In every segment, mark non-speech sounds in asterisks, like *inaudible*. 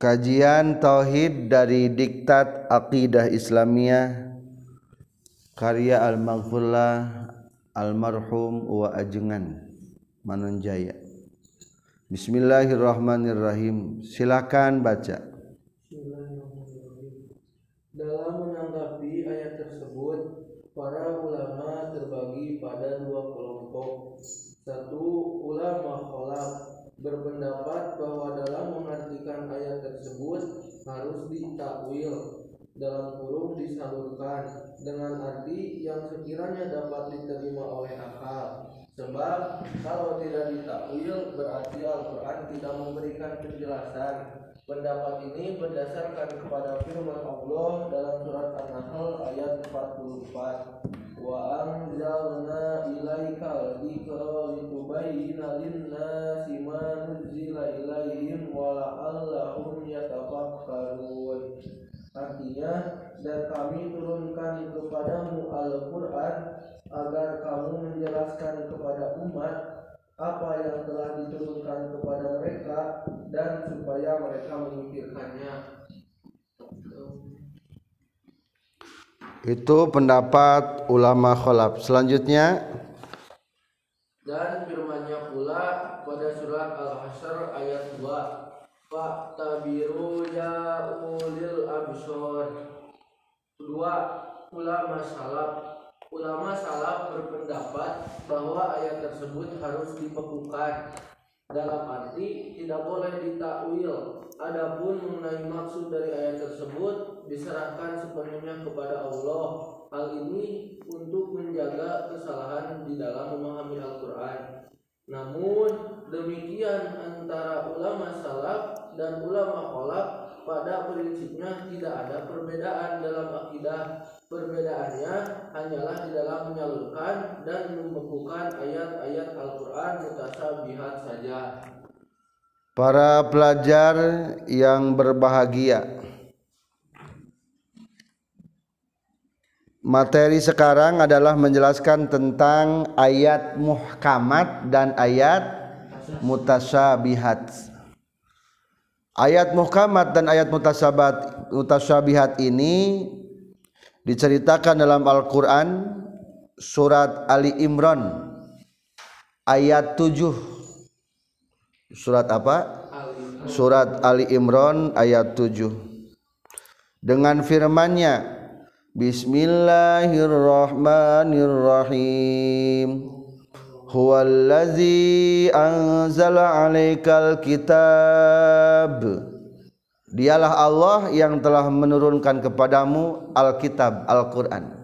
Kajian Tauhid dari Diktat Aqidah Islamiyah Karya Al-Maghfullah Almarhum Wa Ajengan Manunjaya. Bismillahirrahmanirrahim. Silakan baca. Dalam menanggapi ayat tersebut, para ulama terbagi pada dua kelompok. Satu, ulama kholaf berpendapat bahwa dalam mengartikan ayat tersebut harus ditakwil dalam kurung disalurkan dengan arti yang sekiranya dapat diterima oleh akal. Sebab kalau tidak ditakwil berarti Al-Quran tidak memberikan penjelasan. Pendapat ini berdasarkan kepada firman Allah dalam surat An-Nahl ayat 44. Wa anzalna ilaikal dzikra litubayyana lin-nasi ma nuzila ilaihim wa la'allahum yatafakkarun. Artinya, dan kami turunkan kepadamu Al-Quran agar kamu menjelaskan kepada umat apa yang telah diturunkan kepada mereka dan supaya mereka memikirkannya. Itu pendapat ulama kholaf Selanjutnya. Dan firmannya pula pada surat Al-Hasyr ayat 2 Faktabiru ya ulil absor Dua ulama salaf Ulama salaf berpendapat bahwa ayat tersebut harus dipekukan dalam arti tidak boleh ditakwil. Adapun mengenai maksud dari ayat tersebut diserahkan sepenuhnya kepada Allah. Hal ini untuk menjaga kesalahan di dalam memahami Al-Quran. Namun demikian antara ulama salaf dan ulama kholaf pada prinsipnya tidak ada perbedaan dalam akidah. Perbedaannya hanyalah di dalam menyalurkan dan membekukan ayat-ayat Al-Quran mutasabihat saja. Para pelajar yang berbahagia Materi sekarang adalah menjelaskan tentang ayat muhkamat dan ayat mutasyabihat. Ayat muhkamat dan ayat mutasabat, mutasyabihat ini diceritakan dalam Al-Quran surat Ali Imran ayat 7 surat apa? surat Ali Imran ayat 7 dengan firmannya Bismillahirrahmanirrahim Huwallazi anzala alaikal kitab. Dialah Allah yang telah menurunkan kepadamu Alkitab Al-Quran.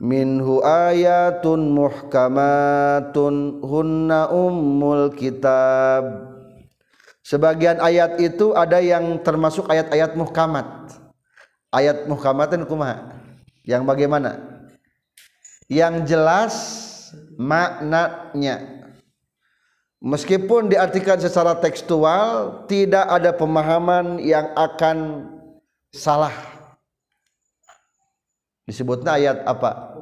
Minhu ayatun muhkamatun hunna ummul kitab. Sebagian ayat itu ada yang termasuk ayat-ayat muhkamat. Ayat muhkamatin kumaha? Yang bagaimana? Yang jelas maknanya Meskipun diartikan secara tekstual, tidak ada pemahaman yang akan salah. Disebutnya ayat apa?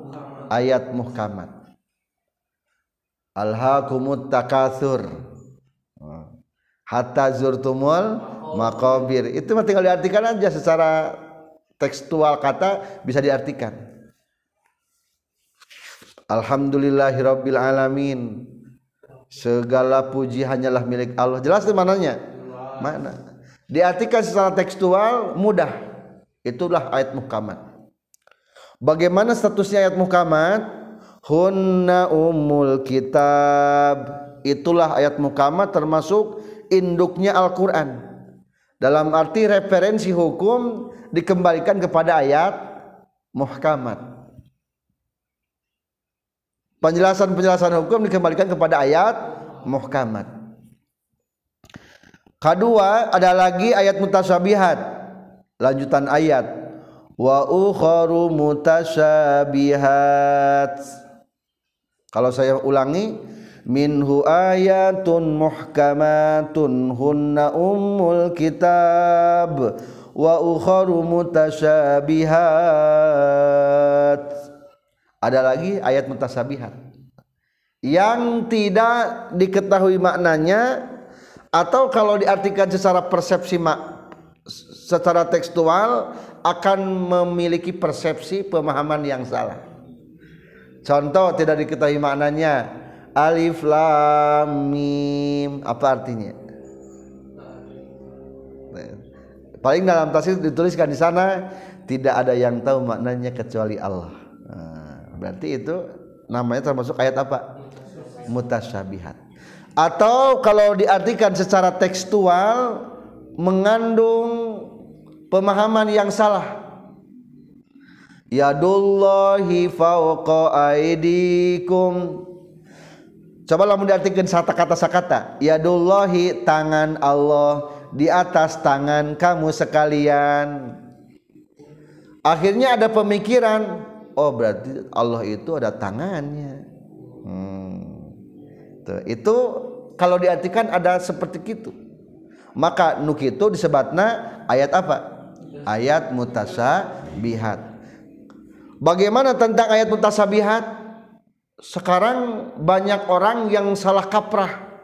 Ayat muhkamat. Alhaakumut takatsur. Hatta zurtumul maqabir. Itu tinggal diartikan aja secara tekstual kata bisa diartikan. Alhamdulillahirabbil alamin segala puji hanyalah milik Allah. Jelas itu mananya? Mana? Diartikan secara tekstual mudah. Itulah ayat muhkamat bagaimana statusnya ayat muhkamat hunna umul kitab. Itulah ayat muhkamat termasuk induknya Al-Quran. Dalam arti referensi hukum dikembalikan kepada ayat muhkamat penjelasan-penjelasan hukum dikembalikan kepada ayat muhkamat. Kedua ada lagi ayat mutasyabihat. Lanjutan ayat wa ukharu mutasyabihat. Kalau saya ulangi minhu ayatun muhkamatun hunna ummul kitab wa ukharu mutasyabihat ada lagi ayat mutasabihat yang tidak diketahui maknanya atau kalau diartikan secara persepsi secara tekstual akan memiliki persepsi pemahaman yang salah. Contoh tidak diketahui maknanya alif lam mim apa artinya? Paling dalam tafsir dituliskan di sana tidak ada yang tahu maknanya kecuali Allah. Berarti itu namanya termasuk ayat apa? Mutasyabihat. Atau kalau diartikan secara tekstual mengandung pemahaman yang salah. Yadullahi fauqa aidikum Coba lah diartikan satu kata sakata. Yadullahi tangan Allah di atas tangan kamu sekalian. Akhirnya ada pemikiran, oh berarti Allah itu ada tangannya. Hmm. Tuh, itu kalau diartikan ada seperti itu. Maka nuk itu disebutnya ayat apa? Ayat mutasabihat. Bagaimana tentang ayat mutasabihat? sekarang banyak orang yang salah kaprah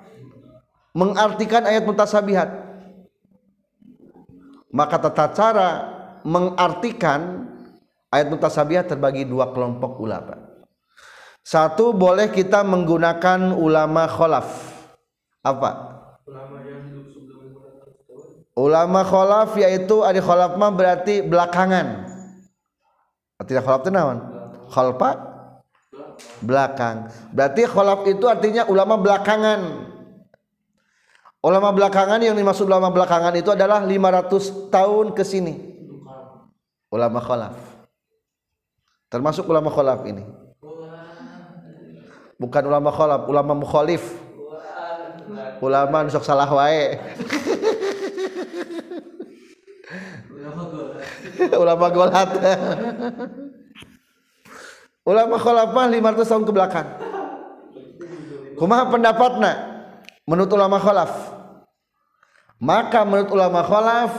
mengartikan ayat mutasabihat maka tata cara mengartikan ayat mutasabihat terbagi dua kelompok ulama. Satu boleh kita menggunakan ulama kholaf. Apa? Ulama kholaf yaitu ada kholaf mah berarti belakangan. Tidak kholaf itu naon? Kholfa? Belakang. Berarti kholaf itu artinya ulama belakangan. Ulama belakangan yang dimaksud ulama belakangan itu adalah 500 tahun ke sini. Ulama kholaf termasuk ulama kholaf ini. Bukan ulama kholaf ulama mukhalif. Ulama nusuk salah wae. *laughs* Ulama golat. *laughs* Ulama khalafah 500 tahun ke belakang kumaha pendapatna? Menurut ulama khalaf. Maka menurut ulama khalaf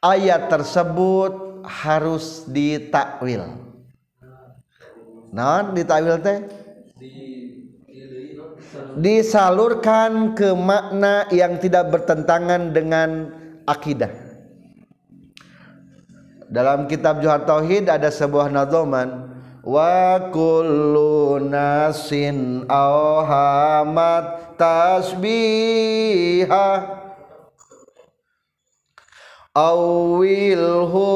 ayat tersebut harus ditakwil non ditakwil teh? Disalurkan ke makna yang tidak bertentangan dengan akidah. Dalam kitab Johar Tauhid ada sebuah nazoman wa kullu nasin awhamat tasbiha awilhu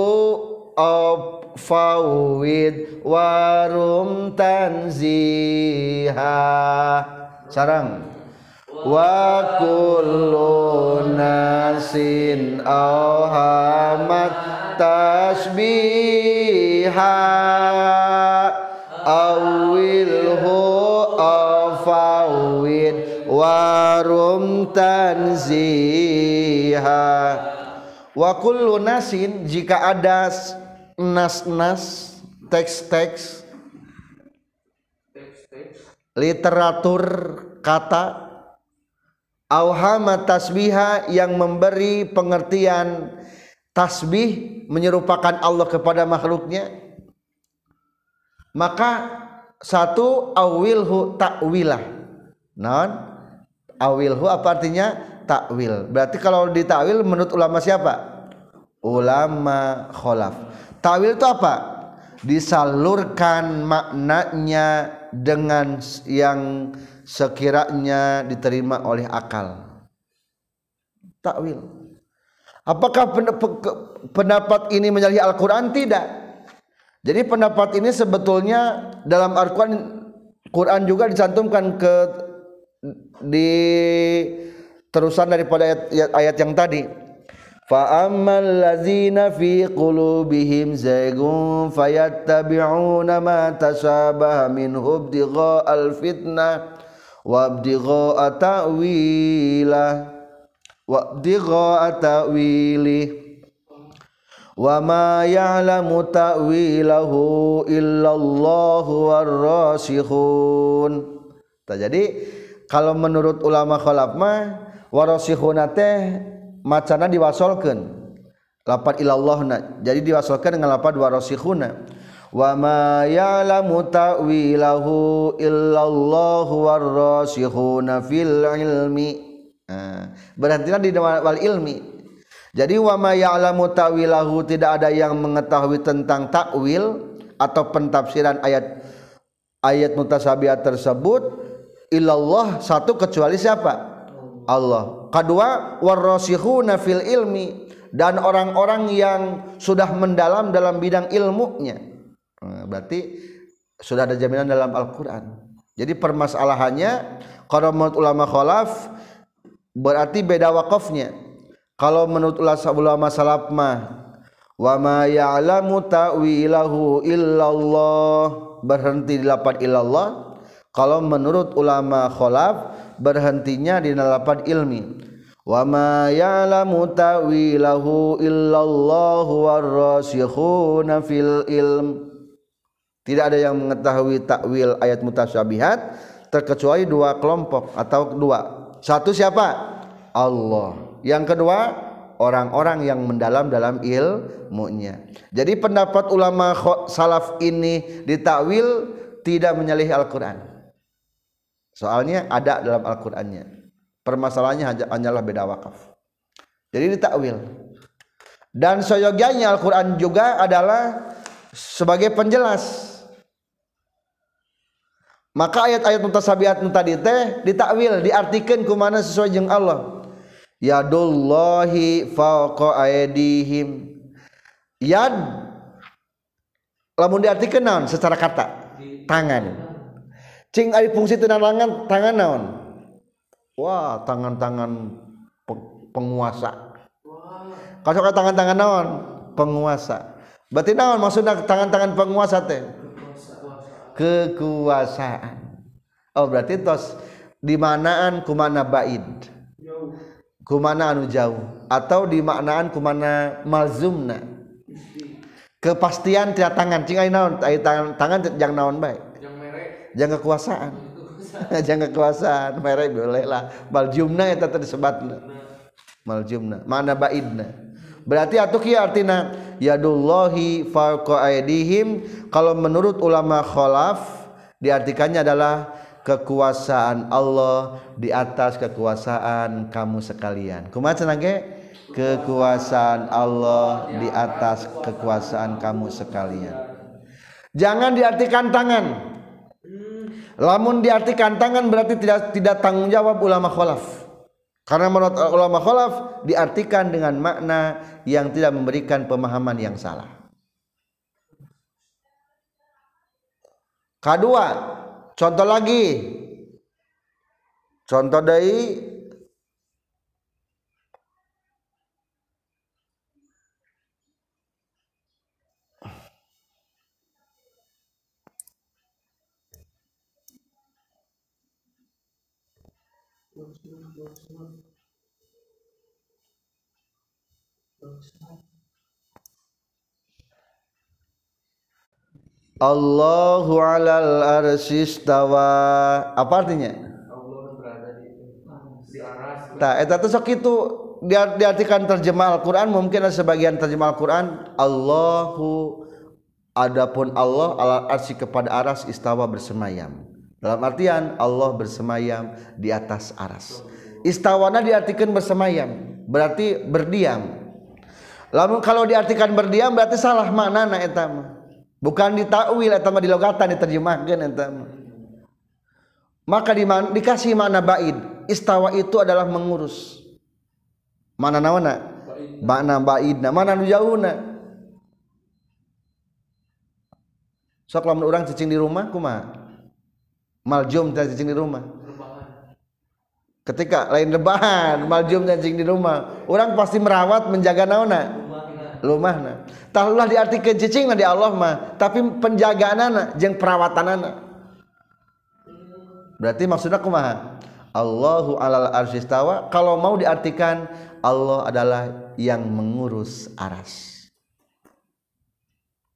fawid warum tanziha. Sarang. Wa kullu nasin awhamat tasbiha. Awilhu afawid warum tanziha. Wa kullu nasin jika ada nas-nas teks-teks literatur kata. Auhama tasbiha yang memberi pengertian. Tasbih menyerupakan Allah kepada makhluknya. Maka satu awilhu takwilah non awilhu apa artinya? Takwil berarti kalau ditakwil menurut ulama siapa? Ulama kholaf takwil itu apa? Disalurkan maknanya dengan yang sekiranya diterima oleh akal. Takwil apakah pendapat ini menyalahi Al-Quran? Tidak. Jadi pendapat ini sebetulnya dalam Al-Quran Quran juga dicantumkan ke di terusan daripada ayat, ayat yang tadi. فأما الذين في قلوبهم زيغ فيتبعون ما تشابه منه ابتغاء الفتنة وابتغاء تأويله وابتغاء تأويله وما يعلم تأويله إلا الله والراسخون Jadi kalau menurut ulama khalaf mah warasihuna teh macana diwasolkan lapat ilallahna jadi diwasolkan dengan lapat warasikhuna. Wa ma ya'lamu ta'wilahu illallahu warasikhuna fil ilmi. Nah, berhentilah di wal ilmi. Jadi wa ma ya'lamu ta'wilahu tidak ada yang mengetahui tentang takwil atau pentafsiran ayat ayat mutasabihat tersebut. Illallah satu kecuali siapa? Allah. Kedua warrasikhuna fil ilmi dan orang-orang yang sudah mendalam dalam bidang ilmunya. Nah, berarti sudah ada jaminan dalam Al-Qur'an. Jadi permasalahannya kalau menurut ulama khalaf berarti beda wakafnya. Kalau menurut ulama salaf mah wa ma ya'lamu ta'wilahu illallah berhenti di lapan illallah kalau menurut ulama khalaf berhentinya di lapan ilmi. Wa ma ya'lamu ta'wilahu illallah warrasikhuna fil ilm. Tidak ada yang mengetahui takwil ayat mutasyabihat terkecuali dua kelompok atau dua. Satu siapa? Allah. Yang kedua orang-orang yang mendalam dalam ilmunya. Jadi pendapat ulama salaf ini ditakwil tidak menyalih Al-Quran soalnya ada dalam Al-Qurannya. Permasalahannya hanyalah beda wakaf. Jadi ditakwil dan soyogianya Al-Quran juga adalah sebagai penjelas. Maka ayat-ayat mutasabihat tadi teh ditakwil diartikan ku mana sesuai jeung Allah. Yadullahi fawqa aydihim. Yad lamun diartikeun naon? Secara kata. Tangan cing ari fungsi tangan tangan naon? Wah tangan-tangan penguasa. Kalau tangan-tangan naon? Penguasa. Berarti naon maksudnya tangan-tangan penguasa teh? Kekuasaan. Oh berarti tos di manaan kumana baid kumana anu jauh? Atau di maknaan kumana malzumna? Kepastian tiap tangan. Cing ai naon? Ai tangan tangan jangan naon baik jangan kekuasaan. *laughs* Jangan kekuasaan. Merek boleh lah. Maljumna eta tadi sebatna maljumna. Mana baidna? Berarti atuh kieu artina? Yadullahi fawqa aydihim. Kalau menurut ulama khalaf diartikannya adalah kekuasaan Allah di atas kekuasaan kamu sekalian. Kumaha cenah kekuasaan Allah di atas kekuasaan kamu sekalian. Jangan diartikan tangan lamun diartikan tangan berarti tidak tidak tanggung jawab ulama khalaf karena menurut ulama khalaf diartikan dengan makna yang tidak memberikan pemahaman yang salah. Kedua, contoh lagi. Contoh dari Allahu alal arsistawa apa artinya? Allah berada di, di aras. Tak, eta tuh sok itu diartikan terjemah Al-Qur'an mungkin ada sebagian terjemah Al-Qur'an Allahu adapun Allah ala arsy kepada aras istawa bersemayam. Dalam artian Allah bersemayam di atas aras. Istawana diartikan bersemayam, berarti berdiam. Lalu kalau diartikan berdiam berarti salah mana na etam bukan ditakwil atau dilogatan diterjemahkan maka di dikasih mana baid. Istawa itu adalah mengurus. Mana nawana? Mana baidna. Mana nu jauhna sok lamun orang cicing di rumah kuma maljum cicing di rumah. Ketika lain rebahan maljum cicing di rumah. Orang pasti merawat menjaga naona lumahna tahulah diartikan cicing di Allah mah tapi penjagaan anak jeng perawatan anak berarti maksudnya kumaha? Allahu alal arsistawa kalau mau diartikan Allah adalah yang mengurus aras.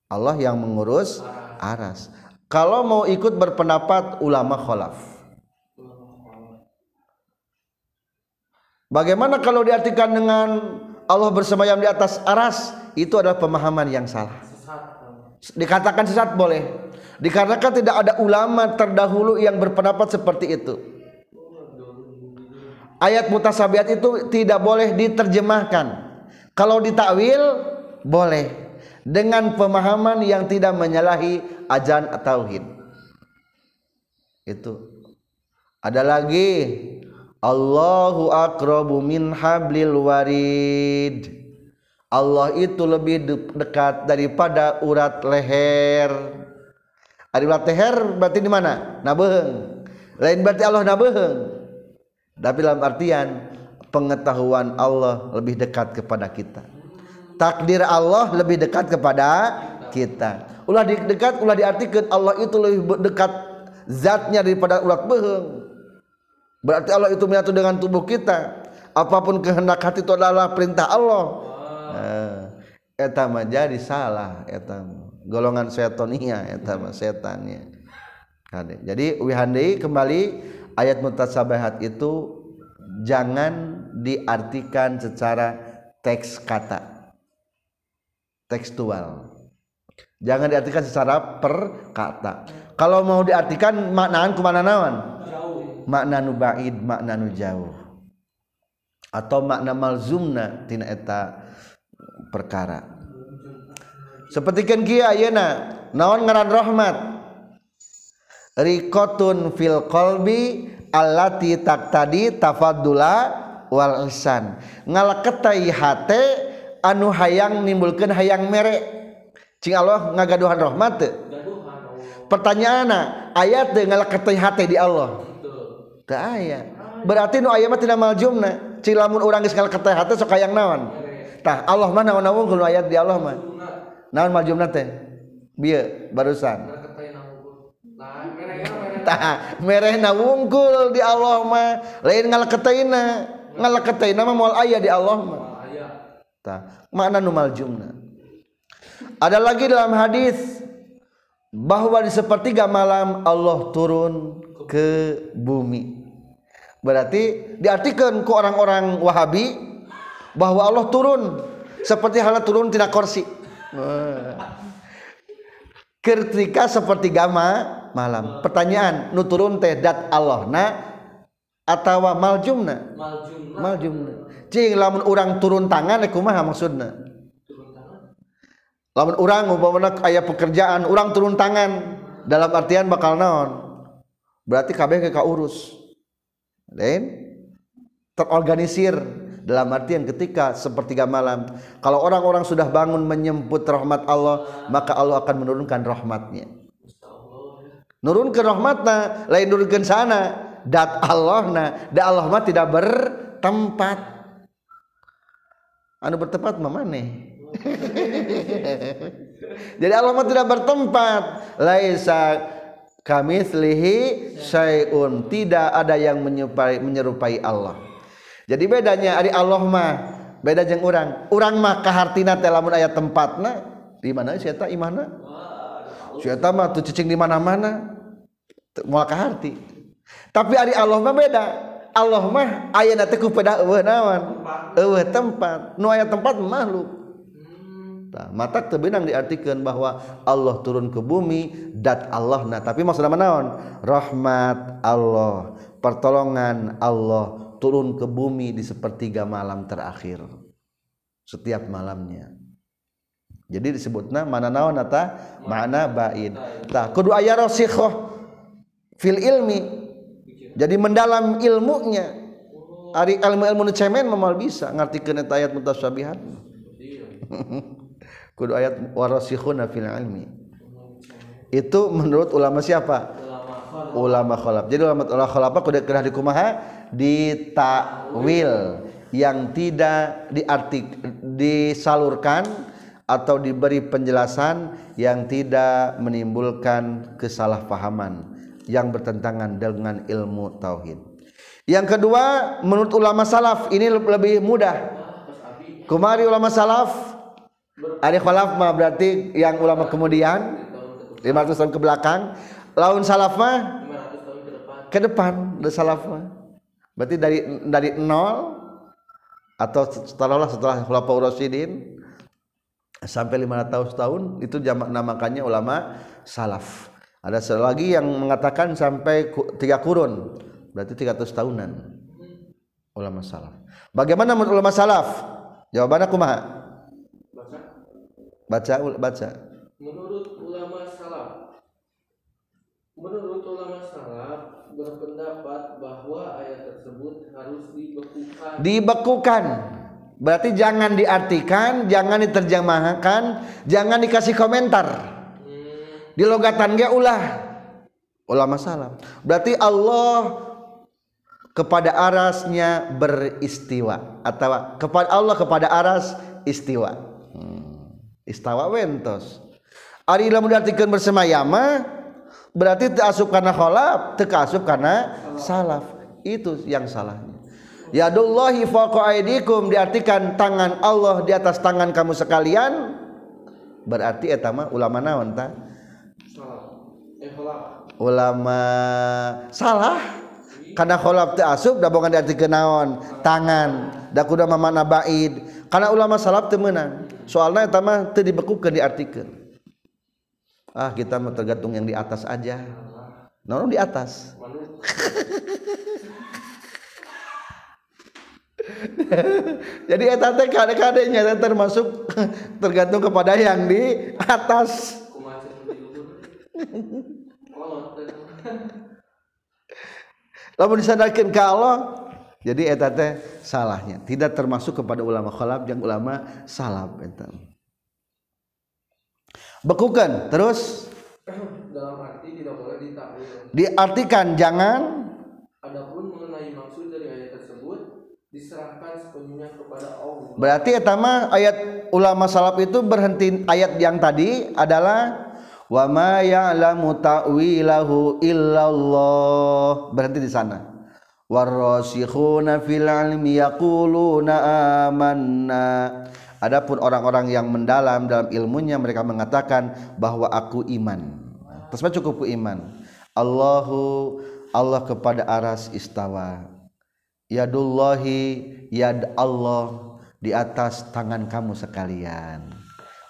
Allah yang mengurus aras. Kalau mau ikut berpendapat ulama kholaf bagaimana kalau diartikan dengan Allah bersemayam di atas aras itu adalah pemahaman yang salah. Dikatakan sesat boleh. Dikarenakan tidak ada ulama terdahulu yang berpendapat seperti itu. Ayat mutasabiat itu tidak boleh diterjemahkan. kalau ditakwil boleh dengan pemahaman yang tidak menyalahi ajan tauhid itu ada lagi Allahu aqrabu min hablil warid. Allah itu lebih de- dekat daripada urat leher. Ari urat leher berarti di mana? Nabeung lain berarti Allah nabeung tapi dalam artian pengetahuan Allah lebih dekat kepada kita. Takdir Allah lebih dekat kepada kita. Ulah dekat ulah diartikan Allah itu lebih dekat zatnya daripada urat beheung berarti Allah itu menyatu dengan tubuh kita. Apa pun kehendak hati itu adalah perintah Allah. Eh, eta mah jadi salah eta mah. golongan setonia eta mah setannya jadi wihandi kembali ayat mutasabihat itu jangan diartikan secara teks kata. Tekstual. Jangan diartikan secara per kata kalau mau diartikan maknaan ke mana nawan makna nu baid makna nu jauh. Atau makna malzumna tina eta perkara. Sepertikan kia ayeuna naon ngaran rahmat? Rikotun fil qalbi allati taqtadi tafaddula wal ihsan. Ngaleketai hate anu hayang nimbulkeun hayang mere. Cing Allah ngagaduhan rahmat teu pertanyaanna ayat teu ngaleketai hate di Allah. aya berarti nu aya mah tidak maljumna cing lamun urang geus kata hate sok hayang naon? Tah Allah mah naon unggul ayat di Allah mah? Naon maljumna teh? Bieu barusan. Tah merehna wungkul di Allah mah. Lain ngaleketaina ngaleketaina mah moal aya di Allah mah. Tah makna nu maljumna ada lagi dalam hadis bahwa di sepertiga malam Allah turun ke bumi. berarti diartikan ke orang-orang Wahabi bahwa Allah turun seperti halnya turun tidak kursi. Ketika seperti gama malam. Pertanyaan, nu turun teh dat Allah na atau maljumna? Maljumna. Maljumna. Cing lamun orang turun tangan, eh, kumaha maksudna? Turun tangan. Lamun orang umpamana aya pekerjaan, orang turun tangan dalam artian bakal naon? Berarti kabeh ke urus lain terorganisir. Dalam artian ketika sepertiga malam kalau orang-orang sudah bangun menyemput rahmat Allah maka Allah akan menurunkan rahmatnya. Nurunkan rahmatna lain nurunkan sana. Dat Allah na da Allah mah tidak bertempat. Anu bertempat mah maneh *laughs* jadi Allah mah tidak bertempat. Laisa kami selihi syai'un. Tidak ada yang menyerupai, menyerupai Allah. Jadi bedanya ari Allah mah beda jeung urang. Urang mah kahartina teh lamun aya tempatna di mana si eta imahna si eta mah tuh cicing di mana-mana. Moal kaharti. Tapi ari Allah mah beda. Allah mah ayeuna teh ku peda eueuh naon? Eueuh tempat. Nu aya tempat makhluk. Tah, mata teu beunang diartikeun bahwa Allah turun ke bumi dat Allah nah tapi maksudna naon? Rahmat Allah pertolongan Allah turun ke bumi di sepertiga malam terakhir. Setiap malamnya. Jadi disebutna mana naon eta mana baid tah kudu aya rasikhah fil ilmi. Jadi mendalam ilmunya. Ari ilmu-ilmu nu cemen mah moal bisa. Ngartikeun eta ayat mutasyabihat *laughs* kudu ayat warasikhuna fil ilmi itu menurut ulama siapa ulama khalaf jadi ulama ulama khalaf kudu kena dikumaha ditakwil yang tidak diartik disalurkan atau diberi penjelasan yang tidak menimbulkan kesalahpahaman yang bertentangan dengan ilmu tauhid. Yang kedua, menurut ulama salaf ini lebih mudah. Kumari ulama salaf Ari khalaf mah berarti yang ulama kemudian 500 tahun ke belakang. Laun salaf mah 500 tahun ke depan ke depan salaf mah. Berarti dari dari nol atau setelah setelah khulafaur rasyidin sampai 500 tahun itu jamak namakannya ulama salaf. Ada satu lagi yang mengatakan sampai tiga kurun, berarti 300 tahunan ulama salaf. Bagaimana menurut ulama salaf? jawaban aku mah baca baca baca. Menurut ulama salaf menurut ulama salaf berpendapat bahwa ayat tersebut harus dibekukan. Dibekukan. Berarti jangan diartikan jangan diterjemahkan jangan dikasih komentar. Hmm, di logatan ge ulah ulama salam berarti Allah kepada arasnya beristiwa atau kepada Allah kepada aras istiwa. Istawa wentos. Ari lamun diartikeun bersemayama berarti asup kana kholaf teu asup kana salaf. Itu yang salahnya. Yadullahi fawqa aidikum diartikan tangan Allah di atas tangan kamu sekalian berarti eta mah ulama naon kholaf ulama salah. Karena kholaf teu asup da boga diartikeun naon? Tangan. Da kuda mamana baid. Karena ulama salaf teu meunang soalna eta mah teu dibekukeun diartikeun ah kita mah tergantung yang di atas aja. Naon di atas. *laughs* Jadi eta teh kade-kadenya termasuk *laughs* tergantung kepada yang di atas. Kumaha di luhur? Kolot *laughs* lamun disandarkeun ka Allah jadi eta teh salahnya. Tidak termasuk kepada ulama khalaf yang ulama salaf eta. Bekukan terus? Dalam arti tidak boleh ditakwil diartikan jangan. Adapun mengenai maksud dari ayat tersebut diserahkan sepenuhnya kepada Allah. berarti eta mah ayat ulama salaf itu berhenti ayat yang tadi adalah wa ma ya'lamu ta'wilahu illallah. Berhenti di sana warasikhuna fil ilmi yaquluna amanna. Adapun orang-orang yang mendalam dalam ilmunya mereka mengatakan bahwa aku iman. Mah cukup ku iman. Allahu Allah kepada aras istawa. Yadullahi yad Allah di atas tangan kamu sekalian.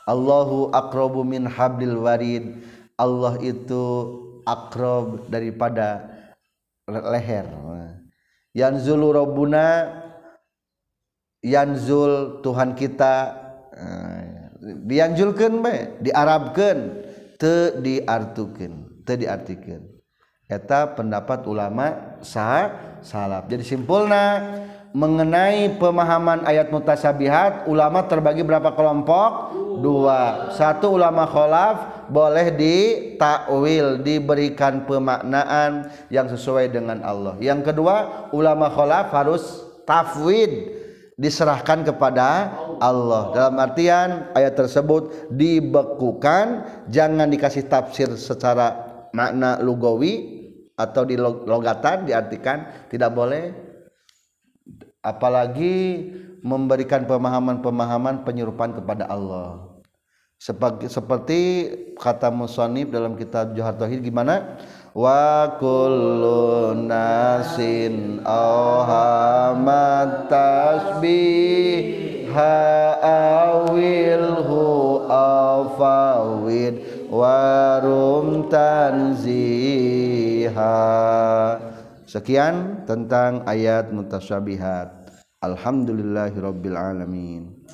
Allahu akrobu min hablil warid. Allah itu akrob daripada le- leher yanzulu rabbuna yanzul Tuhan kita eh, dianjulkan bae diarabkan te diartukan te diartikan. Eta pendapat ulama sah salaf. Jadi simpulna mengenai pemahaman ayat mutasyabihat ulama terbagi berapa kelompok? Dua. Satu ulama kholaf boleh ditakwil diberikan pemaknaan yang sesuai dengan Allah. Yang kedua ulama kholaf harus tafwid diserahkan kepada Allah. Dalam artian ayat tersebut dibekukan jangan dikasih tafsir secara makna lugawi atau di log- logatan diartikan tidak boleh. Apalagi memberikan pemahaman-pemahaman penyerupaan kepada Allah seperti seperti kata musonib dalam kitab Johar Tauhid gimana? Wa kullu nasin awhamat tasbih awilhu afawid warum tanziha. Sekian tentang ayat mutasyabihat. Alhamdulillahirabbil alamin